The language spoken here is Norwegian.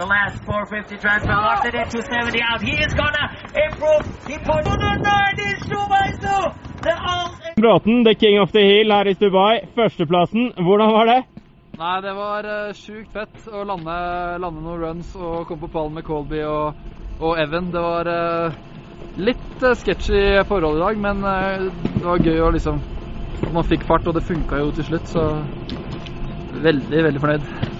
the last 450 transfer. Martin at 270 out. He is gonna improve. He put on a 90 Schumacher. Bråten, the king of the hill her i Dubai. Førsteplassen, hvordan var det? Nei, det var uh, sjukt fett å lande, lande noen runs og komme på pallen med Colby og, og Evan. Det var uh, litt uh, sketchy forhold i dag, men det var gøy å liksom man fikk fart, og det funka jo til slutt, så veldig, veldig fornøyd.